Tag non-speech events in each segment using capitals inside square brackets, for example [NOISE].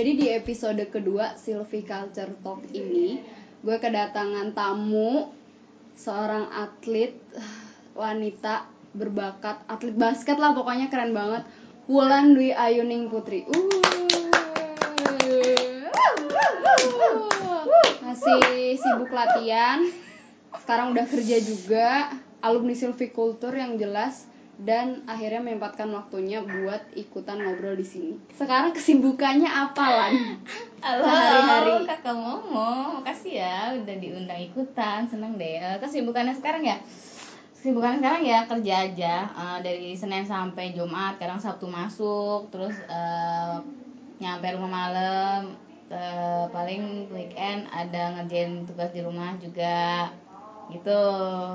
Jadi di episode kedua Sylvie Culture Talk ini gue kedatangan tamu seorang atlet [SIGHS] wanita berbakat atlet basket lah pokoknya keren banget Wulan Dwi Ayuning Putri. Uh. Masih sibuk latihan. Sekarang udah kerja juga, alumni Silviculture yang jelas dan akhirnya menyempatkan waktunya buat ikutan ngobrol di sini. Sekarang kesibukannya apa lan? [LAUGHS] Halo, Sehari-hari. kakak Momo, makasih ya udah diundang ikutan, seneng deh. Eh, Kesibukannya sekarang ya, kesibukannya sekarang ya kerja aja Eh, dari Senin sampai Jumat, kadang Sabtu masuk, terus eh, nyampe rumah malam, Eh, paling weekend ada ngerjain tugas di rumah juga gitu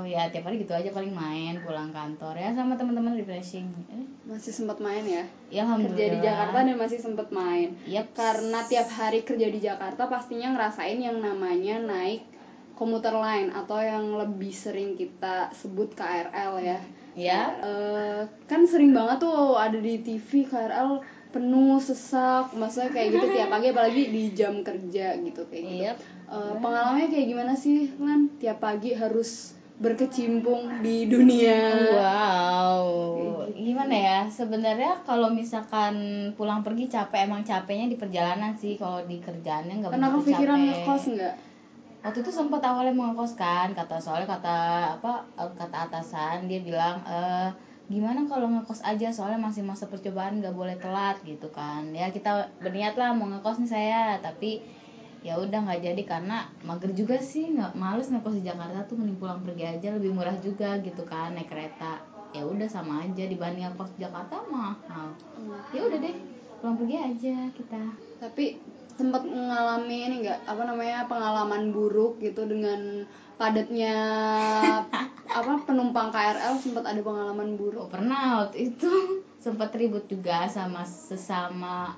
ya tiap hari gitu aja paling main pulang kantor ya sama teman-teman refreshing Eh, Masih sempat main ya? ya Kerja di Jakarta dan masih sempat main. Yep. Karena tiap hari kerja di Jakarta pastinya ngerasain yang namanya naik komuter line atau yang lebih sering kita sebut KRL ya. ya Eh, kan sering banget tuh ada di TV KRL penuh sesak maksudnya kayak gitu tiap pagi apalagi di jam kerja gitu kayak gitu Yep. Eh, pengalamannya kayak gimana sih Lan tiap pagi harus berkecimpung di dunia Wow, gitu. gimana ya? Sebenarnya kalau misalkan pulang pergi capek, emang capeknya di perjalanan sih. Kalau di kerjaannya nggak begitu capek. ngekos nggak Waktu itu sempat awalnya mau ngekos kan, kata soalnya kata apa? eh, Kata atasan dia bilang eh gimana kalau ngekos aja soalnya masih masa percobaan nggak boleh telat gitu kan ya kita berniat lah mau ngekos nih saya tapi ya udah nggak jadi karena mager juga sih nggak males ngekos di Jakarta tuh mending pulang pergi aja lebih murah juga gitu kan naik kereta. Ya udah sama aja dibanding ngekos di Jakarta mahal. Ya udah deh pulang pergi aja kita. Tapi sempat mengalami ini nggak apa namanya pengalaman buruk gitu dengan padatnya [LAUGHS] apa penumpang KRL sempat ada pengalaman buruk? Oh pernah waktu itu. [LAUGHS] Sempat ribut juga sama sesama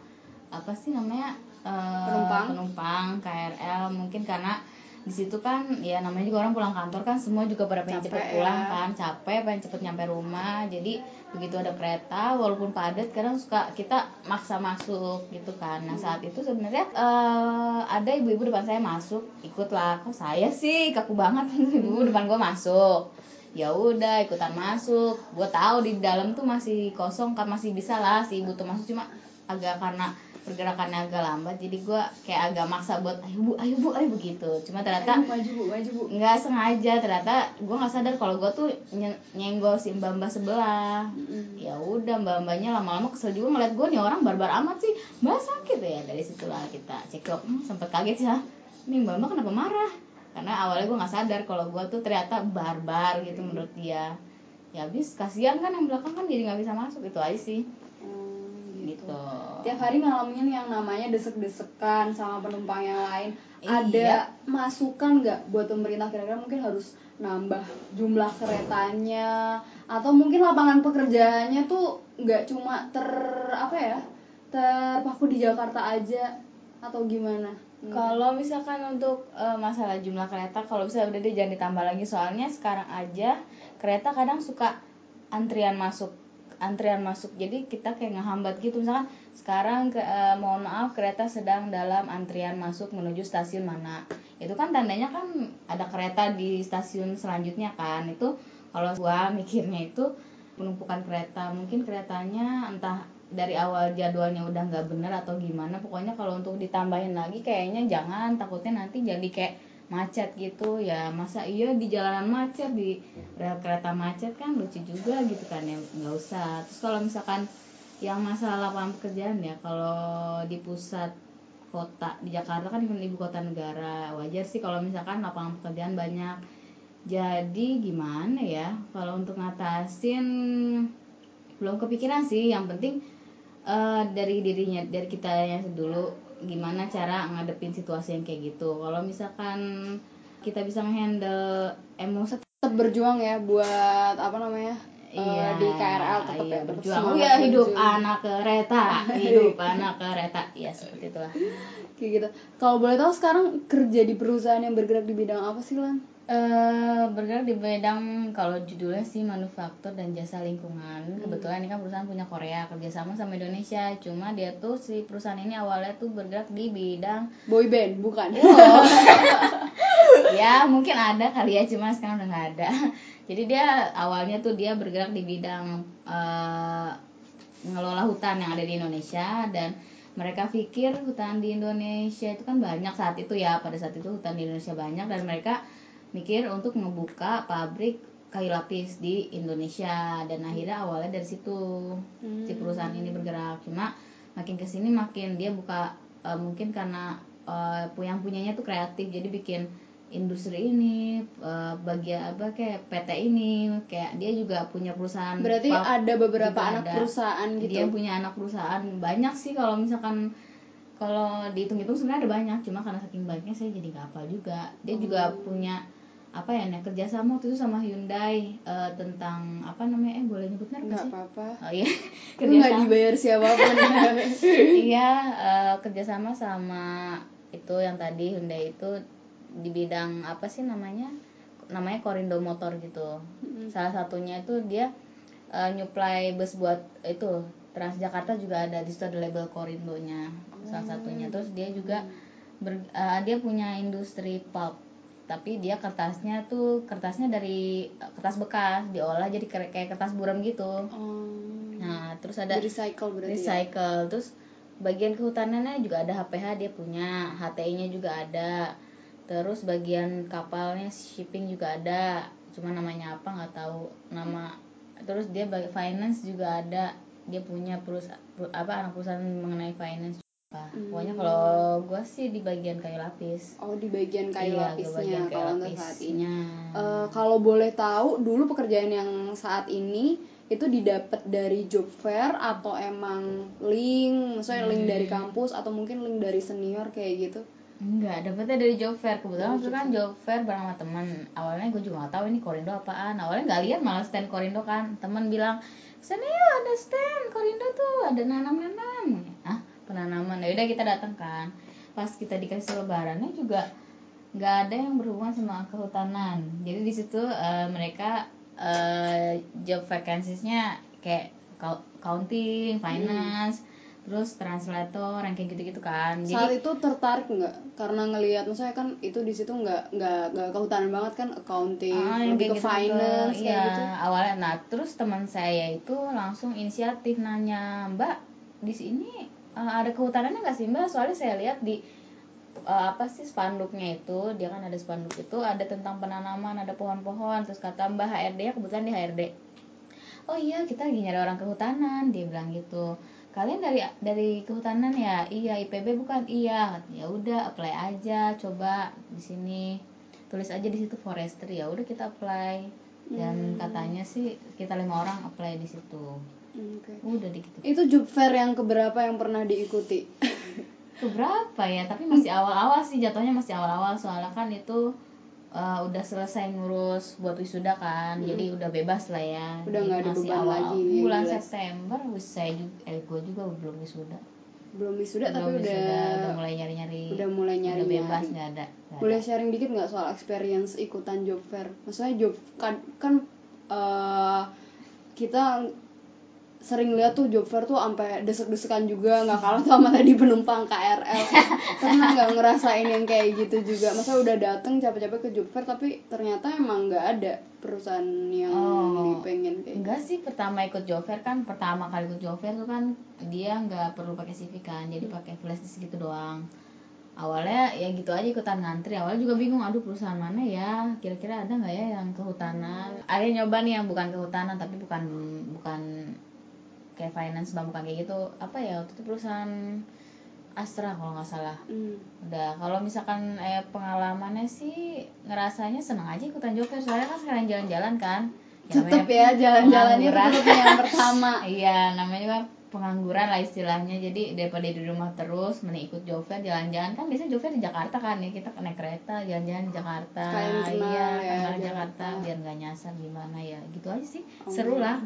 apa sih namanya eh, Penumpang. penumpang KRL mungkin karena di situ kan ya namanya juga orang pulang kantor kan semua juga pada pengen Capek cepet ya. pulang kan capek pengen cepet nyampe rumah. Jadi begitu ada kereta walaupun padat kadang suka kita maksa masuk gitu kan. Nah saat itu sebenarnya eh, ada ibu-ibu depan saya masuk ikutlah. Kok saya sih? Kaku banget. [LAUGHS] Ibu depan gua masuk. Ya udah ikutan masuk. Gue tahu di dalam tuh masih kosong kan masih bisa lah si ibu tuh masuk. Cuma agak karena pergerakannya agak lambat jadi gue kayak agak maksa buat ayo bu ayo bu ayo begitu cuma ternyata Ayo, maju bu maju bu. nggak sengaja ternyata gue nggak sadar kalau gue tuh nye- nyenggol si mbak mbak sebelah. Mm-mm. ya udah mbak mbaknya lama-lama kesel juga ngeliat gue nih orang barbar amat sih mbak sakit. Ya dari situlah kita cekcok hmm, sempet kaget sih ah nih mbak mbak kenapa marah? Karena awalnya gue nggak sadar kalau gue tuh ternyata barbar gitu menurut dia. Ya habis kasihan kan yang belakang kan jadi nggak bisa masuk itu aja sih gitu. Tiap hari ngalamin yang namanya desek-desekan sama penumpang yang lain. Iya. ada masukan nggak buat pemerintah kira-kira mungkin harus nambah jumlah keretanya? Atau mungkin lapangan pekerjaannya tuh nggak cuma ter apa ya terpaku di Jakarta aja? Atau gimana? Hmm. Kalau misalkan untuk eh, masalah jumlah kereta, kalau bisa udah deh jangan ditambah lagi. Soalnya sekarang aja kereta kadang suka antrian masuk, antrian masuk. Jadi kita kayak ngehambat gitu misalkan sekarang ke, eh, mohon maaf kereta sedang dalam antrian masuk menuju stasiun mana. Itu kan tandanya kan ada kereta di stasiun selanjutnya kan. Itu kalau gua mikirnya itu penumpukan kereta mungkin keretanya entah dari awal jadwalnya udah nggak bener atau gimana pokoknya kalau untuk ditambahin lagi kayaknya jangan takutnya nanti jadi kayak macet gitu. Ya masa iya di jalanan macet di rel kereta macet kan lucu juga gitu kan ya nggak usah. Terus kalau misalkan yang masalah lapangan pekerjaan ya kalau di pusat kota di Jakarta kan ibu kota negara. Wajar sih kalau misalkan lapangan pekerjaan banyak. Jadi gimana ya kalau untuk ngatasin belum kepikiran sih. Yang penting eh, dari dirinya dari kita yang dulu gimana cara ngadepin situasi yang kayak gitu. Kalau misalkan kita bisa ngehandle emosi tetap berjuang ya buat apa namanya eh, di KRL tetap iya, ya berjuang. semangat ya hidup berjuang. anak kereta [LAUGHS] hidup anak kereta. Ya seperti itulah. Kayak gitu. Kalau boleh tahu sekarang kerja di perusahaan yang bergerak di bidang apa sih lan eh bergerak di bidang kalau judulnya sih manufaktur dan jasa lingkungan. Kebetulan ini kan perusahaan punya Korea kerjasama sama Indonesia. Cuma dia tuh si perusahaan ini awalnya tuh bergerak di bidang boy band bukan [LAUGHS] ya mungkin ada kali ya cuma sekarang udah nggak ada. Jadi dia awalnya tuh dia bergerak di bidang eh, mengelola hutan yang ada di Indonesia dan mereka pikir hutan di Indonesia itu kan banyak saat itu ya pada saat itu hutan di Indonesia banyak dan mereka mikir untuk membuka pabrik kayu lapis di Indonesia. Dan akhirnya awalnya dari situ si perusahaan ini bergerak. Cuma makin ke sini makin dia buka eh, mungkin karena eh, yang punyanya tuh kreatif. Jadi bikin industri ini eh, bagian apa kayak PT ini. Kayak dia juga punya perusahaan berarti pulp ada beberapa juga anak ada. perusahaan gitu? Dia punya anak perusahaan. Banyak sih kalau misalkan kalau dihitung-hitung sebenarnya ada banyak. Cuma karena saking banyaknya saya jadi nggak hafal juga. Dia juga Oh. punya apa ya nih kerjasama waktu itu sama Hyundai eh, tentang apa namanya eh boleh nyebut merek nggak apa-apa. Oh iya. [LAUGHS] Nggak dibayar siapa pun. [LAUGHS] Iya eh, kerjasama sama itu yang tadi Hyundai itu di bidang apa sih namanya namanya Korindo Motor gitu. Salah satunya itu dia eh, nyuplai bus buat itu Transjakarta juga ada di situ ada label Korindonya salah satunya. Terus dia juga ber- eh, dia punya industri pulp tapi dia kertasnya tuh kertasnya dari eh, kertas bekas diolah jadi kayak kertas buram gitu. Oh, nah terus ada di recycle berarti ya? recycle. Terus bagian kehutanannya juga ada HPH dia punya HTI-nya juga ada. Terus bagian kapalnya shipping juga ada. Cuma namanya apa nggak tahu nama. Terus dia bagi finance juga ada. Dia punya perusahaan apa anak perusahaan mengenai finance apa pokoknya kalau gue sih di bagian kayu lapis oh di bagian kayu Iya, lapisnya bagian kayu kalau untuk saat ini. Eh, kalau boleh tahu dulu pekerjaan yang saat ini itu didapat dari job fair atau emang link maksudnya link dari Hmm. kampus atau mungkin link dari senior kayak gitu Enggak, dapetnya dari job fair. Kebetulan waktu itu kan job fair bareng sama teman. Awalnya gue juga gak tahu ini Korindo apaan. Awalnya nggak lihat malah stand Korindo kan. Teman bilang, yuk ada stand Korindo tuh, ada nanam-nanam. Ah, penanaman. Ya udah kita datang kan. Pas kita dikasih lebarannya juga nggak ada yang berhubungan sama kehutanan. Jadi di situ eh, mereka eh, job vacancies-nya kayak cou- accounting, finance, terus translator yang kayak gitu-gitu kan. Jadi saat itu tertarik nggak karena ngelihat maksudnya kan itu di situ nggak nggak nggak kehutanan banget kan accounting Ah, lebih ke gitu finance Iya, gitu awalnya nah terus teman saya itu langsung inisiatif nanya mbak di sini eh, ada kehutanannya nggak sih mbak? Soalnya saya lihat di eh, apa sih spanduknya itu dia kan ada spanduk itu ada tentang penanaman ada pohon-pohon. Terus kata mbak HRD ya kebetulan di HRD oh iya kita lagi nyari orang kehutanan dia bilang gitu. Kalian dari dari kehutanan ya? Iya IPB bukan? Iya. Ya udah apply aja coba di sini. Tulis aja di situ forestry ya udah kita apply. Dan katanya sih kita lima orang apply di situ Hmm, Oke. udah gitu itu job fair yang keberapa yang pernah diikuti keberapa ya tapi masih awal-awal sih jatuhnya masih awal-awal soalnya kan itu eh, udah selesai ngurus buat wisuda kan jadi udah bebas lah ya Hmm. Udah nggak ada beban awal- lagi, bulan jelas. September saya juga eh gue juga belum wisuda belum wisuda tapi Belum udah wisuda, udah mulai nyari-nyari udah mulai udah nyari-nyari. bebas nggak ada nggak boleh ada. sharing dikit nggak soal experience ikutan job fair maksudnya job kan kan eh, kita sering lihat tuh job fair tuh sampai desek-desekan juga nggak kalah tuh sama tadi penumpang KRL pernah nggak ngerasain yang kayak gitu juga? Masa udah dateng capek-capek ke job fair tapi ternyata emang nggak ada perusahaan yang Oh, pengen kayak gitu. enggak sih pertama ikut job fair kan pertama kali ikut job fair tuh kan dia nggak perlu pakai CV kan jadi pakai flash disk gitu doang. Awalnya ya gitu aja ikutan ngantri. Awalnya juga bingung aduh perusahaan mana ya? Kira-kira ada nggak ya yang kehutanan? Yang nyoba nih yang bukan kehutanan tapi bukan bukan kayak finance bang bukan kayak gitu apa ya waktu itu perusahaan Astra kalau nggak salah. Hmm. udah kalau misalkan eh, pengalamannya sih ngerasanya seneng aja ikutan job fair soalnya kan sekarang jalan-jalan kan. Tetep namanya ya jalan-jalannya tetep yang pertama. [LAUGHS] Iya namanya juga pengangguran lah istilahnya. Jadi daripada di rumah terus mending ikut job fair jalan-jalan. Kan biasanya job fair di Jakarta kan ya kita naik kereta jalan-jalan di Jakarta. Kalian kenal iya ya, kenal Jakarta. Jakarta biar nggak nyasar gimana ya. Gitu aja sih seru lah.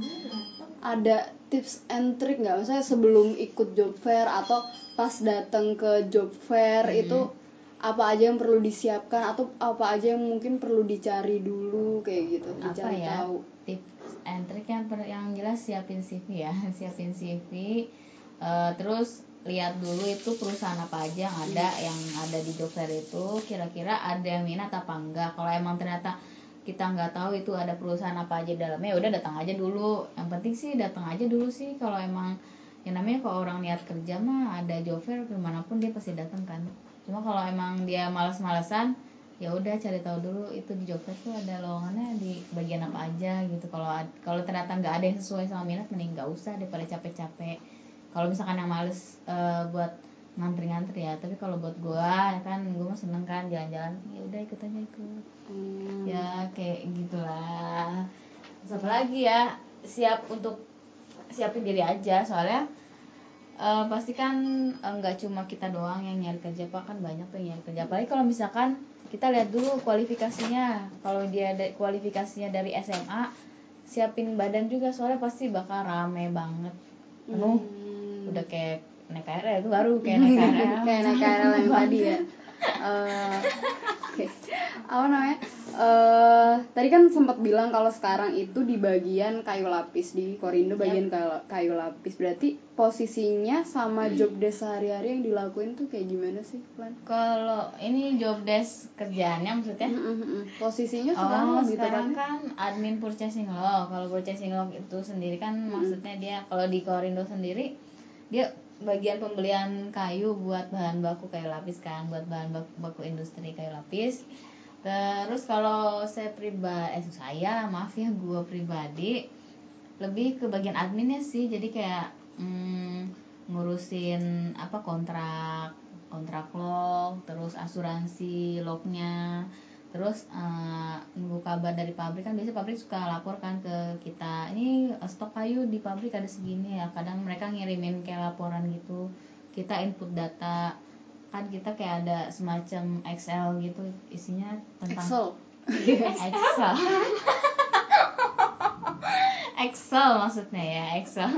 Ada tips and trick nggak? Maksudnya sebelum ikut job fair atau pas datang ke job fair Hmm. itu apa aja yang perlu disiapkan atau apa aja yang mungkin perlu dicari dulu kayak gitu apa dicari ya tahu? tips and trick yang per- yang jelas siapin CV ya [LAUGHS] siapin CV eh, terus lihat dulu itu perusahaan apa aja yang ada yang ada di job fair itu kira-kira ada yang minat apa enggak. Kalau emang ternyata kita nggak tahu itu ada perusahaan apa aja dalamnya ya udah datang aja dulu. Yang penting sih datang aja dulu sih. Kalau emang yang namanya kalau orang niat kerja mah ada job fair ke mana pun dia pasti datang kan. Cuma kalau emang dia malas-malesan ya udah cari tahu dulu itu di fair tuh ada lowongannya di bagian apa aja gitu. Kalau kalau ternyata nggak ada yang sesuai sama minat mending nggak usah daripada capek-capek. Kalau misalkan yang males eh, buat ngantri-ngantri ya tapi kalau buat gua ya kan gua mah seneng kan jalan-jalan ya udah ikut aja ikut. Hmm. ya kayak gitulah. Terus apa lagi ya? Siap untuk siapin diri aja soalnya eh, pasti kan eh, nggak cuma kita doang yang nyari kerja pak. Kan banyak tuh yang nyari kerja. Apalagi kalau misalkan kita lihat dulu kualifikasinya. Kalau dia ada kualifikasinya dari SMA siapin badan juga. Soalnya pasti bakal rame banget. Penuh. Hmm. udah kayak naik KRL itu baru kayak naik [LAUGHS] KRL kayak naik KRL yang tadi ya. [LAUGHS] Eh, oke. apa namanya eh tadi kan sempat bilang kalau sekarang itu di bagian kayu lapis di Korindo bagian kayu, kayu lapis. Berarti posisinya sama job desk sehari-hari yang dilakuin tuh kayak gimana sih Plan? kalau ini job desk kerjaannya maksudnya? Posisinya sekarang Oh, lebih sekarang kan admin purchasing law. Kalau purchasing law itu sendiri kan maksudnya dia kalau di Korindo sendiri dia bagian pembelian kayu buat bahan baku kayu lapis kan, buat bahan baku, baku industri kayu lapis. Terus kalau saya pribadi, eh saya maaf ya gue pribadi lebih ke bagian adminnya sih. Jadi kayak mm, ngurusin apa kontrak kontrak log, terus asuransi lognya, terus eh, nunggu kabar dari pabrik. Kan biasanya pabrik suka lapor kan ke kita ini eh, stok kayu di pabrik ada segini ya. Kadang mereka ngirimin kayak laporan gitu. Kita input data kan kita kayak ada semacam Excel gitu isinya tentang Excel. Excel. Excel maksudnya ya Excel.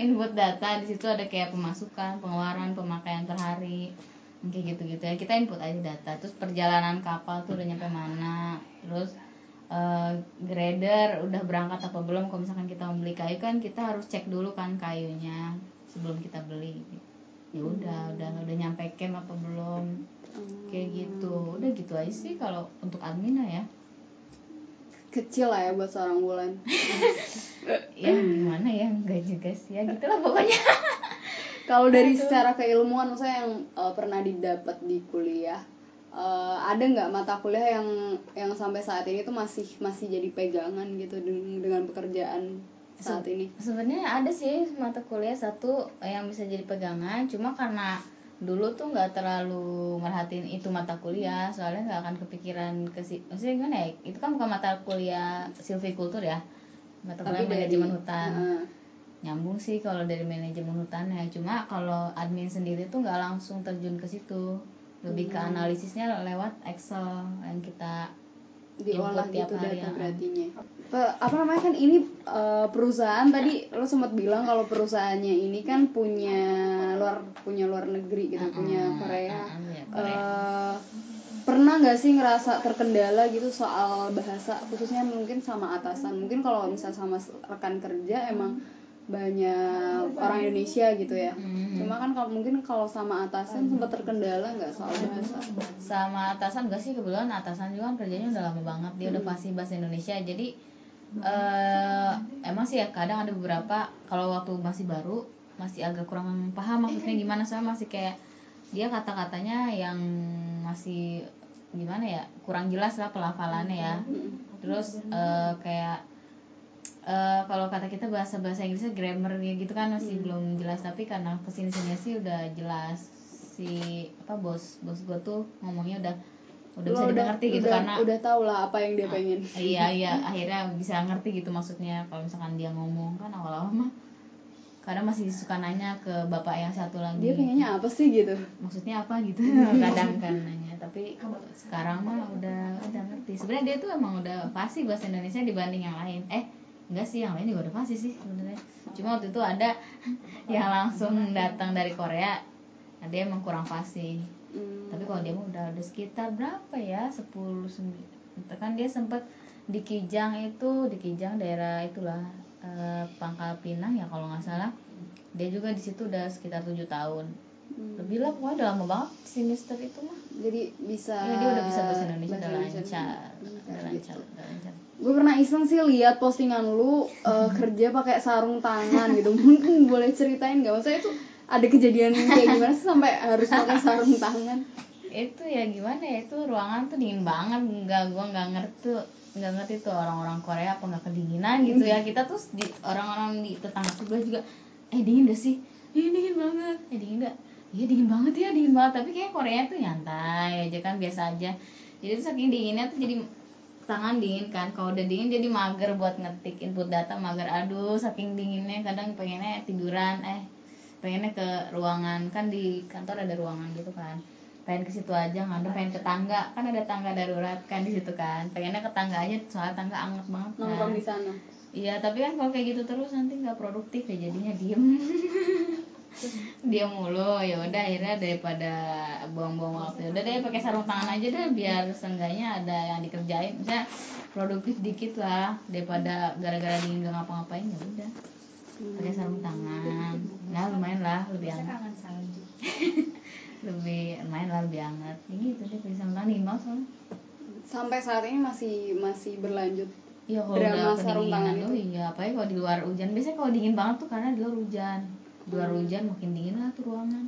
Input data di situ ada kayak pemasukan pengeluaran pemakaian per hari kayak gitu gitu ya. Kita input aja data terus perjalanan kapal tuh udah nyampe mana terus eh, grader udah berangkat apa belum kalau misalkan kita mau beli kayu kan kita harus cek dulu kan kayunya sebelum kita beli ya udah udah udah nyampe camp apa belum? Kayak gitu. Udah gitu aja sih kalau untuk admin ya. Kecil lah ya buat seorang Wulan [LAUGHS] ya gimana ya? Enggak juga sih ya. Gitulah pokoknya. [LAUGHS] Kalau dari secara keilmuan, maksudnya yang eh, pernah didapat di kuliah, eh, ada nggak mata kuliah yang yang sampai saat ini tuh masih masih jadi pegangan gitu dengan, dengan pekerjaan saat ini? sebenarnya ada sih mata kuliah satu yang bisa jadi pegangan cuma karena dulu tuh nggak terlalu merhatiin itu mata kuliah soalnya nggak akan kepikiran ke si maksudnya gimana ya itu kan bukan mata kuliah silvikultur ya mata kuliah dari- manajemen hutan Heeh. nyambung sih kalau dari manajemen hutannya cuma kalau admin sendiri tuh nggak langsung terjun ke situ lebih ke analisisnya lewat Excel yang kita diolah gitu data ya. berartinya. Pe- apa namanya kan ini eh, perusahaan tadi lo sempat bilang kalau perusahaannya ini kan punya luar punya luar negeri gitu, punya Korea. uh, ya, Korea. Eh, pernah nggak sih ngerasa terkendala gitu soal bahasa khususnya mungkin sama atasan mungkin kalau misal sama rekan kerja emang banyak orang Indonesia gitu ya Hmm. cuma kan kalau mungkin kalau sama atasan sempat terkendala nggak soal bahasa sama atasan enggak sih kebetulan atasan juga kan kerjanya udah lama banget dia udah fasih bahasa Indonesia jadi eh emang sih ya kadang ada beberapa kalau waktu masih baru masih agak kurang paham maksudnya gimana soalnya masih kayak dia kata-katanya yang masih gimana ya kurang jelas lah pelafalannya ya. Terus eh, kayak eh, kalau kata kita bahasa bahasa Inggrisnya grammar gitu kan masih belum jelas tapi karena ke sini sini sih udah jelas si apa bos bos gue tuh ngomongnya udah udah bisa Lo dimengerti gitu udah, karena udah tau lah apa yang dia pengen. iya [LAUGHS] iya akhirnya bisa ngerti gitu maksudnya. Kalau misalkan dia ngomong kan awal-awal mah kadang masih suka nanya ke bapak yang satu lagi. Dia pengennya apa sih gitu? Maksudnya apa gitu? [LAUGHS] Kadang kan nanya tapi sekarang mah udah udah ngerti. Sebenarnya dia tuh emang udah pasti bahasa Indonesia dibanding yang lain. Eh enggak sih yang lain juga udah pasti sih sebenarnya. Cuma waktu itu ada [LAUGHS] yang langsung datang dari Korea. Nah, dia emang kurang fasih. Tapi kalau dia udah udah sekitar berapa ya? 10 sembi- kan dia sempat di Kijang itu di Kijang daerah itulah eh, Pangkal Pinang ya kalau nggak salah. Dia juga di situ udah sekitar tujuh tahun. Hmm. lebih lah pokoknya udah lama banget si Mister itu mah. Jadi bisa ya dia udah bisa bahasa Indonesia bahasa udah lancar Hmm, udah gitu. lancar udah lancar. Gue pernah iseng sih lihat postingan lu eh, [LAUGHS] kerja pakai sarung tangan gitu. [LAUGHS] Mungkin boleh ceritain nggak? Maksudnya itu ada kejadian kayak gimana sih sampai harus pakai [LAUGHS] sarung tangan? Itu ya gimana ya itu ruangan tuh dingin banget. Nggak gua nggak ngerti nggak ngerti tuh orang-orang Korea apa nggak kedinginan gitu ya. Kita tuh di orang-orang di tetangga sebelah juga eh dingin gak sih? Iya dingin banget. Eh dingin gak iya dingin banget ya dingin banget. Tapi kayak Korea tuh nyantai aja kan biasa aja. Jadi tuh saking dinginnya tuh jadi tangan dingin kan. Kalau udah dingin jadi mager buat ngetik input data mager. Aduh saking dinginnya kadang pengennya tiduran. Eh pengennya ke ruangan kan di kantor ada ruangan gitu kan. Pengen ke situ aja nggak ada pengen ke tangga. Kan ada tangga darurat kan di situ kan. Pengennya ke tangga aja soalnya tangga anget banget kan. Nongkrong di sana. Iya tapi kan kalau kayak gitu terus nanti nggak produktif ya jadinya diem. [LAUGHS] Dia mulu. Ya udah akhirnya daripada buang-buang waktu udah deh pakai sarung tangan aja deh biar seenggaknya ada yang dikerjain. Misalnya produktif dikit lah daripada gara-gara dingin gak ngapa-ngapain ya udah pakai sarung tangan. Nah lumayan lah lebih salju. [LAUGHS] lebih lumayan lah lebih hangat ini gitu deh pakai sarung tangan banget soalnya. Sampai saat ini masih masih berlanjut Iya kalau Drama udah sarung tangan kedinginan tuh itu. iya apalagi kalau di luar hujan. Biasanya kalau dingin banget tuh karena di luar hujan luar hujan makin dingin lah tuh ruangan.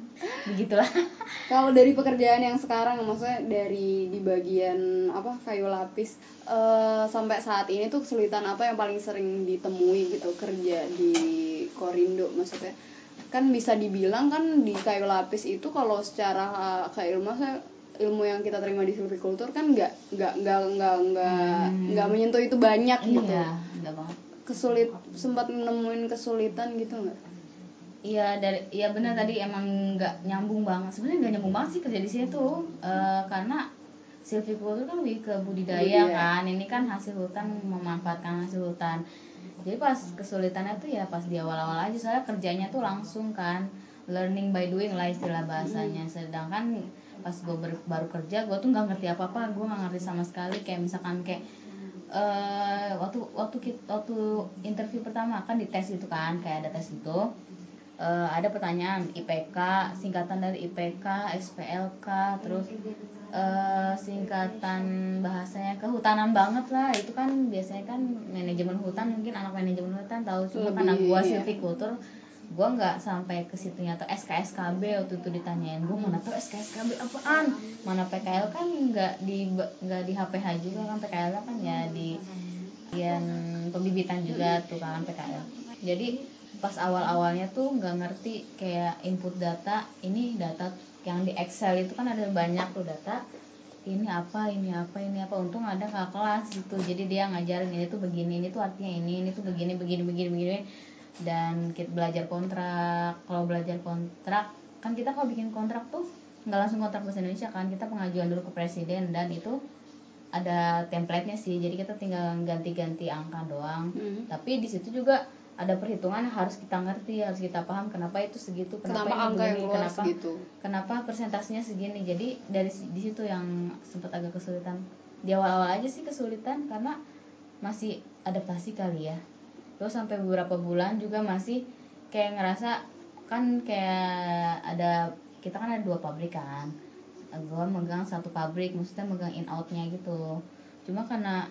Begitulah. [LAUGHS] Kalau dari pekerjaan yang sekarang maksudnya dari di bagian apa kayu lapis eh, sampai saat ini tuh kesulitan apa yang paling sering ditemui gitu kerja di Korindo maksudnya? Kan bisa dibilang kan di kayu lapis itu kalau secara eh, keilmuan saya ilmu yang kita terima di silvicultur kan nggak nggak nggak nggak nggak Hmm. nggak menyentuh itu banyak gitu. Iya enggak banget. Kesulit sempat menemuin kesulitan gitu nggak Iya dari iya benar tadi emang nggak nyambung banget. Sebenarnya nggak nyambung banget sih kerja di sini tuh Eh, karena silvicultur kan lebih ke budidaya Budidaya. kan. Ini kan hasil hutan memanfaatkan hasil hutan. Jadi pas kesulitannya tuh ya pas di awal-awal aja. Soalnya kerjanya tuh langsung kan learning by doing lah istilah bahasanya. Sedangkan pas gue baru kerja gue tuh nggak ngerti apa apa gue nggak ngerti sama sekali. Kayak misalkan kayak eh waktu waktu waktu interview pertama kan dites gitu kan kayak ada tes gitu Eh, ada pertanyaan IPK singkatan dari IPK SPLK terus eh, singkatan bahasanya kehutanan banget lah. Itu kan biasanya kan manajemen hutan mungkin anak manajemen hutan tahu. Cuma karena gua iya. silvicultur gua nggak sampai ke situnya atau SKSKB waktu itu ditanyain. Gua mana tuh SKSKB apaan? Mana PKL kan nggak di nggak di HPH juga kan. PKL kan ya di bagian pembibitan juga tuh kan PKL jadi pas awal-awalnya tuh nggak ngerti kayak input data ini data yang di Excel itu kan ada banyak tuh data ini apa ini apa ini apa untung ada kakak kelas gitu. Jadi dia ngajarin ini tuh begini ini tuh artinya ini ini tuh begini begini begini begini. Dan kita belajar kontrak kalau belajar kontrak kan kita kalau bikin kontrak tuh nggak langsung kontrak bahasa Indonesia kan kita pengajuan dulu ke presiden dan itu ada template-nya sih. Jadi kita tinggal ganti-ganti angka doang. Hmm. tapi di situ juga ada perhitungan yang harus kita ngerti harus kita paham kenapa itu segitu kenapa kenapa, angka yang begini, keluar kenapa segitu kenapa persentasenya segini. Jadi dari di situ yang sempat agak kesulitan. Di awal-awal aja sih kesulitan karena masih adaptasi kali ya. Terus sampai beberapa bulan juga masih kayak ngerasa kan kayak ada kita kan ada dua pabrik kan. Gue megang satu pabrik maksudnya megang in outnya gitu. Cuma karena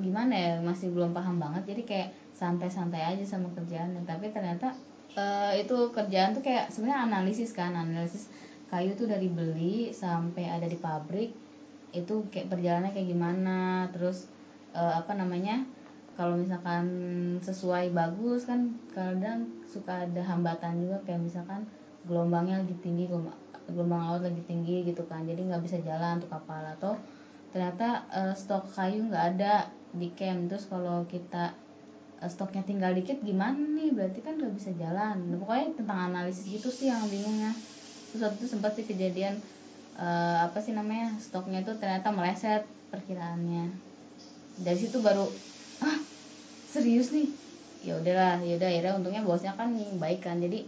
gimana ya masih belum paham banget jadi kayak santai-santai aja sama kerjaannya. Tapi ternyata eh, itu kerjaan tuh kayak sebenarnya analisis kan analisis kayu tuh dari beli sampai ada di pabrik itu kayak perjalanannya kayak gimana terus eh, apa namanya kalau misalkan sesuai bagus kan kadang suka ada hambatan juga kayak misalkan gelombangnya lagi tinggi gelombang, laut lagi tinggi gitu kan jadi nggak bisa jalan untuk kapal atau ternyata eh, stok kayu nggak ada di camp. Terus kalau kita eh, stoknya tinggal dikit gimana nih? Berarti kan nggak bisa jalan. Nah, pokoknya tentang analisis gitu sih yang bingungnya. Terus waktu itu sempat sih kejadian eh, apa sih namanya stoknya itu ternyata meleset perkiraannya. Dari situ baru ah serius nih? Ya udahlah ya udah akhirnya untungnya bosnya kan baik kan. Jadi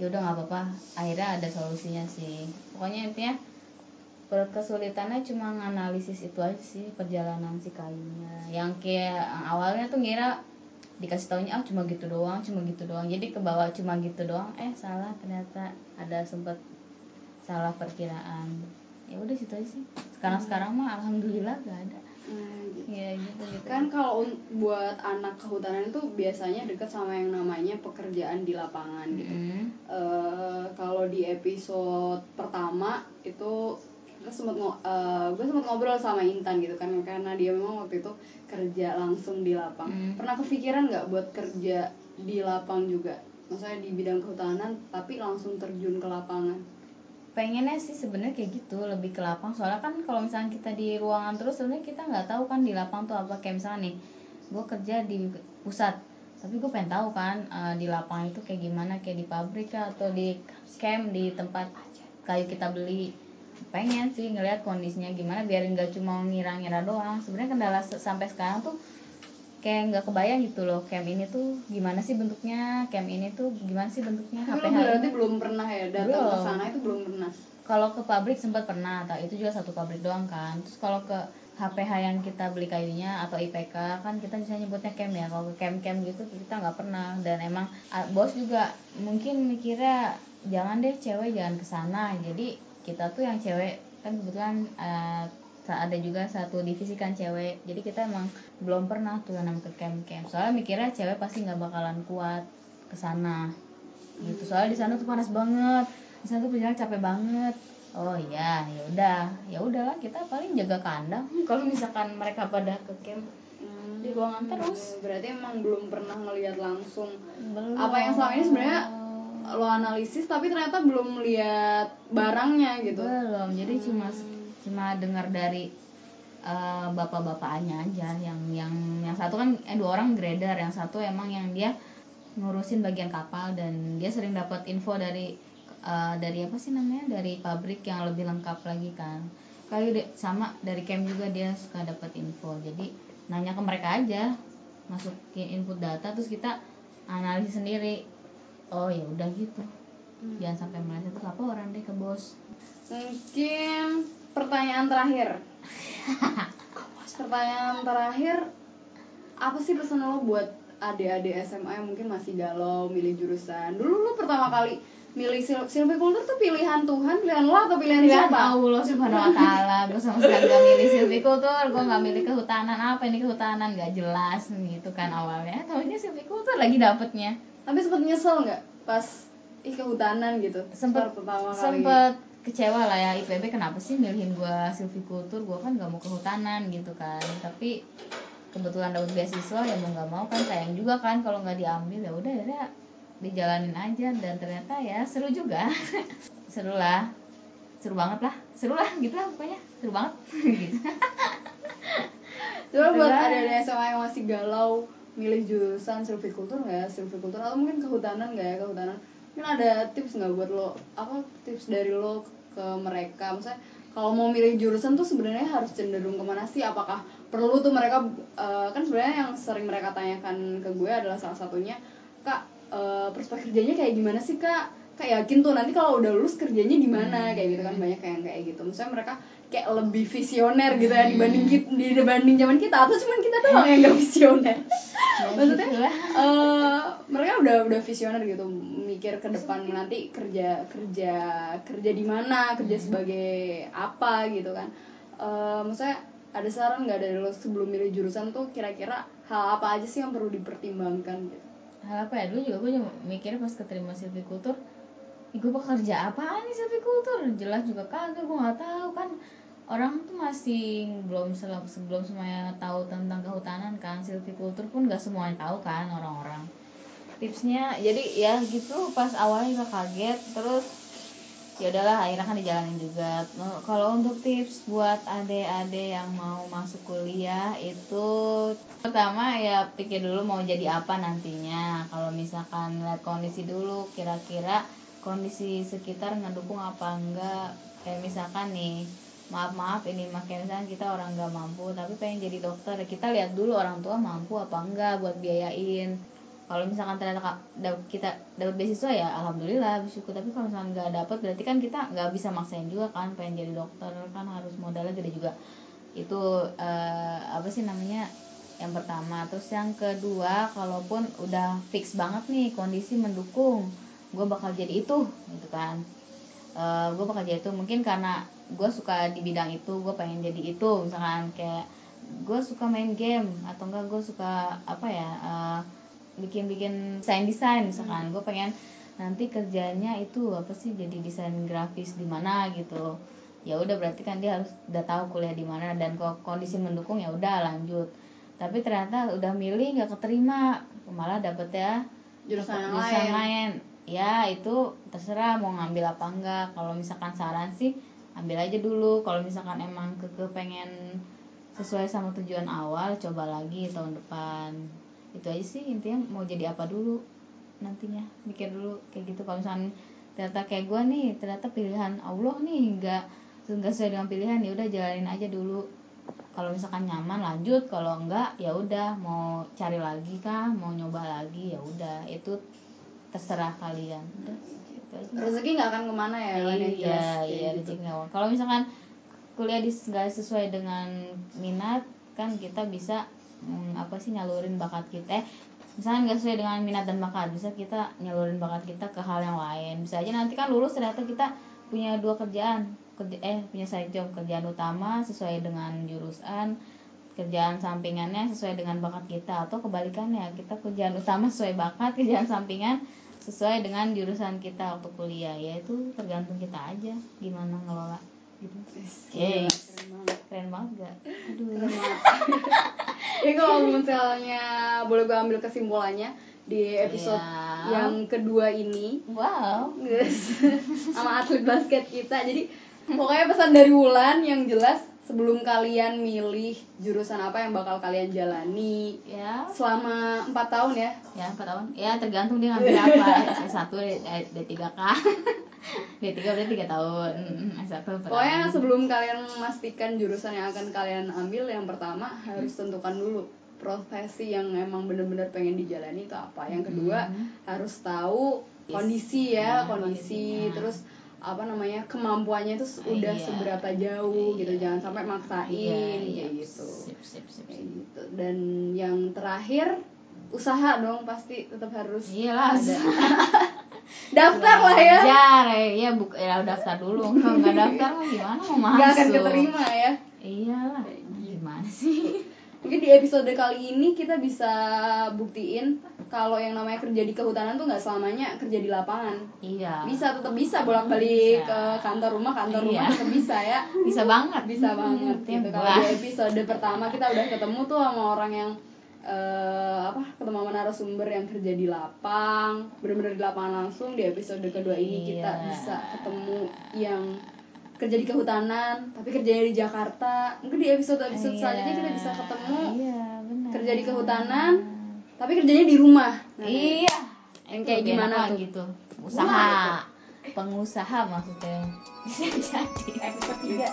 ya udah nggak apa-apa. Akhirnya ada solusinya sih. Pokoknya intinya kesulitannya cuma nganalisis itu aja sih perjalanan si kayunya yang kayak awalnya tuh ngira dikasih taunya ah cuma gitu doang cuma gitu doang. Jadi ke bawah cuma gitu doang eh salah ternyata ada sempet salah perkiraan. Ya udah situ aja sih. Sekarang sekarang mah alhamdulillah gak ada. Nah, gitu. ya gitu gitu. Kan kalau buat anak kehutanan itu biasanya deket sama yang namanya pekerjaan di lapangan gitu. Mm. Eh, kalau di episode pertama itu gue sempat eh, gue sempat ngobrol sama Intan gitu kan karena dia memang waktu itu kerja langsung di lapang. Hmm. pernah kepikiran nggak buat kerja di lapang juga? Maksudnya di bidang kehutanan tapi langsung terjun ke lapangan? Pengennya sih sebenarnya kayak gitu lebih ke lapang. Soalnya kan kalau misalnya kita di ruangan terus sebenarnya kita nggak tahu kan di lapang tuh apa. Kayak misalnya nih gue kerja di pusat tapi gue pengen tahu kan eh, di lapangan itu kayak gimana? Kayak di pabrik atau di camp di tempat kayu kita beli pengen sih ngelihat kondisinya gimana biar nggak cuma ngira-ngira doang. Sebenarnya kendala sampai sekarang tuh kayak nggak kebayang gitu loh camp ini tuh gimana sih bentuknya camp ini tuh gimana sih bentuknya tapi lo HPH berarti belum pernah ya datang ke Belum. sana itu belum pernah? Kalau ke pabrik sempat pernah atau itu juga satu pabrik doang kan. Terus kalau ke HPH yang kita beli kayunya atau IPK kan kita bisa nyebutnya camp ya. Kalau ke camp-camp gitu kita nggak pernah. Dan emang bos juga mungkin mikirnya jangan deh cewek jangan ke sana. Jadi kita tuh yang cewek. Kan kebetulan eh, ada juga satu divisi kan cewek. Jadi kita emang belum pernah tuh namanya ke camp-camp. Soalnya mikirnya cewek pasti nggak bakalan kuat ke sana. Gitu. Soalnya di sana tuh panas banget. Di sana tuh perjalanan capek banget. Oh iya ya udah. Ya udahlah kita paling jaga kandang. [LAUGHS] Kalau misalkan mereka pada ke camp di ruangan terus. Berarti emang belum pernah ngelihat langsung Belum. apa yang selama ini sebenarnya lo analisis tapi ternyata belum lihat barangnya gitu. Belum jadi cuma cuma dengar dari eh, bapak-bapaknya aja yang yang yang satu kan eh dua orang grader yang satu emang yang dia ngurusin bagian kapal dan dia sering dapat info dari eh, dari apa sih namanya dari pabrik yang lebih lengkap lagi kan. Kayu de- sama dari camp juga dia suka dapat info jadi nanya ke mereka aja masukin input data terus kita analisis sendiri oh ya udah gitu. Jangan sampai meleset terus laporan deh ke bos. Mungkin pertanyaan terakhir. [LAUGHS] Pertanyaan terakhir apa sih pesan lo buat adik-adik SMA yang mungkin masih galau milih jurusan? Dulu lo pertama kali milih sil silviculture tuh pilihan Tuhan pilihan lo atau pilihan pilihan siapa? Allah subhanahu wa ta'ala gue sama sekali gak milih silvicultur gue gak milih kehutanan. Apa ini kehutanan? Gak jelas gitu kan awalnya. Tahunya silvicultur lagi dapetnya tapi sempet nyesel nggak pas ih kehutanan gitu? Sempet Start pertama kali sempet kecewa lah ya. IPB kenapa sih milihin gue silvicultur gue kan gak mau kehutanan gitu kan. Tapi kebetulan dapat beasiswa ya mau nggak mau kan sayang juga kan kalau nggak diambil. Ya udah ya dijalanin aja. Dan ternyata ya seru juga. [LAUGHS] Seru lah. Seru banget lah. Seru lah gitu lah pokoknya. Seru banget. [LAUGHS] Gitu. Coba buat Coba. adik-adik SMA yang masih galau milih jurusan silviculture nggak ya? Silviculture atau mungkin kehutanan nggak ya? Kehutanan. Mungkin ada tips nggak buat lo apa tips dari lo ke mereka? Misalnya kalau mau milih jurusan tuh sebenarnya harus cenderung ke mana sih? Apakah perlu tuh mereka eh, kan sebenarnya yang sering mereka tanyakan ke gue adalah salah satunya kak eh, prospek kerjanya kayak gimana sih kak kak yakin tuh nanti kalau udah lulus kerjanya di mana kayak gitu kan banyak yang kayak gitu. Misalnya mereka kayak lebih visioner gitu ya dibanding kita, dibanding zaman kita atau cuman kita [LAUGHS] doang yang gak visioner? Maksudnya gitu lah. eh, mereka udah udah visioner gitu mikir ke depan nanti kerja kerja kerja di mana kerja sebagai apa gitu kan. Eh, maksudnya ada saran nggak dari lo sebelum milih jurusan tuh kira-kira hal apa aja sih yang perlu dipertimbangkan gitu? Hal apa ya? Dulu juga gue juga mikirnya pas keterima silvicultur Ih, gue bakal kerja apaan nih silvicultur jelas juga kagak gue nggak tahu. Kan orang tuh masih belum sel- sebelum semuanya tahu tentang kehutanan kan. Silvicultur pun nggak semuanya tahu kan orang-orang. Tipsnya jadi ya gitu pas awalnya juga kaget terus ya udahlah akhirnya kan dijalanin juga. No, kalau untuk tips buat adik-adik yang mau masuk kuliah itu pertama ya pikir dulu mau jadi apa nantinya. Kalau misalkan lihat kondisi dulu kira-kira kondisi sekitar ngedukung apa enggak? Kayak misalkan nih maaf maaf ini makin misalkan kita orang nggak mampu tapi pengen jadi dokter kita lihat dulu orang tua mampu apa enggak buat biayain. Kalau misalkan ternyata kita dapat beasiswa ya alhamdulillah bersyukur tapi kalau misalkan nggak dapat berarti kan kita nggak bisa maksain juga kan pengen jadi dokter kan harus modalnya gede juga. Itu eh, apa sih namanya yang pertama. Terus yang kedua kalaupun udah fix banget nih kondisi mendukung gue bakal jadi itu gitu kan. Gue bakal jadi itu mungkin karena gue suka di bidang itu gue pengen jadi itu misalkan kayak gue suka main game atau enggak gue suka apa ya eh, bikin-bikin desain desain misalkan. Gue pengen nanti kerjanya itu apa sih jadi desain grafis di mana gitu. Ya udah berarti kan dia harus udah tahu kuliah di mana dan kalau kondisi mendukung ya udah lanjut. Tapi ternyata udah milih nggak keterima malah dapet ya Jurusan yang jurusan lain. lain ya itu terserah mau ngambil apa enggak. Kalau misalkan saran sih ambil aja dulu. Kalau misalkan emang keke pengen sesuai sama tujuan awal coba lagi tahun depan. Itu aja sih intinya mau jadi apa dulu nantinya. Mikir dulu kayak gitu. Kalau misalkan ternyata kayak gue nih ternyata pilihan Allah nih nggak nggak sesuai dengan pilihan ya udah jalanin aja dulu. Kalau misalkan nyaman lanjut. Kalau enggak ya udah mau cari lagi kah? Mau nyoba lagi ya udah. Itu terserah kalian. Udah gitu aja rezeki nggak akan ke mana ya kan yang iya jelas iya gitu. rezeki nggak kalau misalkan kuliah di nggak sesuai dengan minat kan kita bisa mm, apa sih nyalurin bakat kita. Eh, misalkan nggak sesuai dengan minat dan bakat bisa kita nyalurin bakat kita ke hal yang lain. Bisa aja nanti kan lulus ternyata kita punya dua kerjaan. Kerja eh punya side job kerjaan utama sesuai dengan jurusan kerjaan sampingannya sesuai dengan bakat kita atau kebalikannya kita kerjaan utama sesuai bakat [LAUGHS] kerjaan sampingan sesuai dengan jurusan kita waktu kuliah ya itu tergantung kita aja gimana ngelola gitu Gila, Yes. keren banget. gak aduh Keren banget. Jadi [LAUGHS] kalau misalnya boleh gue ambil kesimpulannya di episode Iya. yang kedua ini wow [LAUGHS] sama atlet basket kita. Jadi pokoknya pesan dari Wulan yang jelas sebelum kalian milih jurusan apa yang bakal kalian jalani ya. selama 4 tahun ya. ya empat tahun. Ya tergantung dia ngambil apa. [LAUGHS] S satu D tiga k [LAUGHS] D tiga berarti tiga tahun. S satu Pokoknya sebelum kalian memastikan jurusan yang akan kalian ambil yang pertama harus tentukan dulu profesi yang emang bener-bener pengen dijalani itu apa. Yang kedua harus tahu kondisi ya, Iya, kondisi kondisinya. terus apa namanya kemampuannya itu udah Iya. seberapa jauh gitu Iya. jangan sampai maksain iya, iya. kayak gitu sip sip sip, kayak sip. gitu dan yang terakhir usaha dong pasti tetap harus Iyalah. ada [LAUGHS] daftar lah ya Belajar, ya, ya buk, ya daftar dulu. Nggak daftar mah gimana mau masuk? nggak akan keterima ya Iyalah. Gitu. Gimana sih? Mungkin di episode kali ini kita bisa buktiin kalau yang namanya kerja di kehutanan tuh nggak selamanya kerja di lapangan Iya. bisa tetap bisa bolak balik Bisa. ke kantor rumah kantor rumah Iya. tetap bisa ya Bisa banget. bisa banget gitu Tembak. kalau di episode pertama kita udah ketemu tuh sama orang yang eh, apa ketemu sama narasumber yang kerja di lapang bener-bener di lapangan langsung di episode kedua ini kita Iya. bisa ketemu yang kerja di kehutanan tapi kerjanya di Jakarta mungkin di episode episode Iya. selanjutnya kita bisa ketemu Iya, benar. kerja di kehutanan tapi kerjanya di rumah Nah, Iya. Yang kayak gimana tuh? gitu? Usaha. Pengusaha maksudnya. [LAUGHS] Bisa jadi. episode 3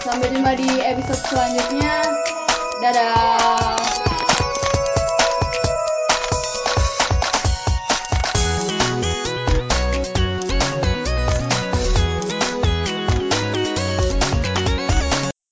sampai jumpa di episode selanjutnya dadah